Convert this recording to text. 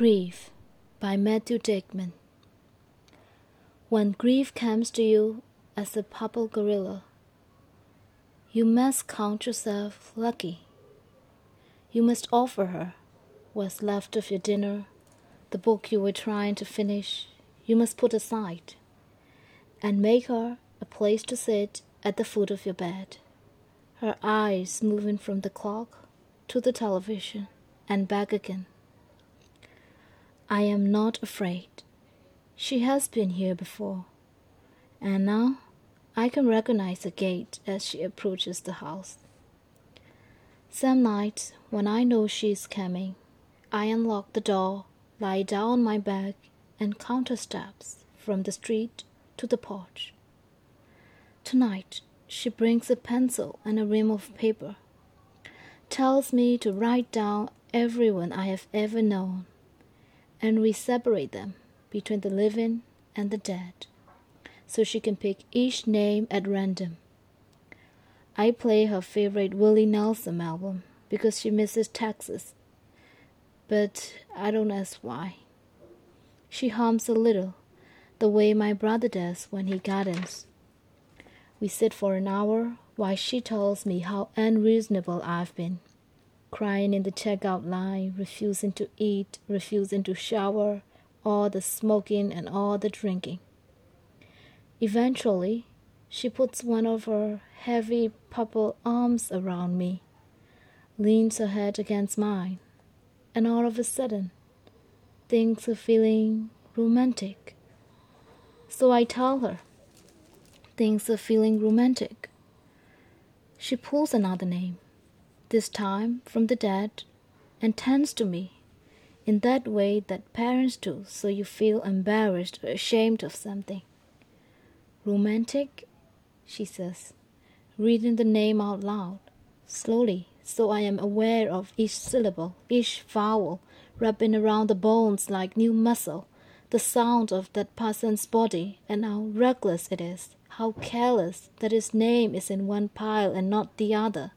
Grief by Matthew Dickman. When grief comes to you as a purple gorilla, you must count yourself lucky. You must offer her what's left of your dinner, the book you were trying to finish, you must put aside, and make her a place to sit at the foot of your bed, her eyes moving from the clock to the television and back again. I am not afraid. She has been here before, and now I can recognize the gait as she approaches the house. Some nights, when I know she is coming, I unlock the door, lie down on my back, and count her steps from the street to the porch. Tonight, she brings a pencil and a ream of paper, tells me to write down everyone I have ever known and we separate them between the living and the dead, so she can pick each name at random. I play her favorite Willie Nelson album because she misses Texas, but I don't ask why. She hums a little, the way my brother does when he gardens. We sit for an hour while she tells me how unreasonable I've been crying in the checkout line, refusing to eat, refusing to shower, all the smoking and all the drinking. Eventually, she puts one of her heavy purple arms around me, leans her head against mine, and all of a sudden, things are feeling romantic. So I tell her, things are feeling romantic. She pulls another name this time from the dead, and turns to me in that way that parents do, so you feel embarrassed or ashamed of something. Romantic, she says, reading the name out loud, slowly, so I am aware of each syllable, each vowel, rubbing around the bones like new muscle, the sound of that person's body, and how reckless it is, how careless that his name is in one pile and not the other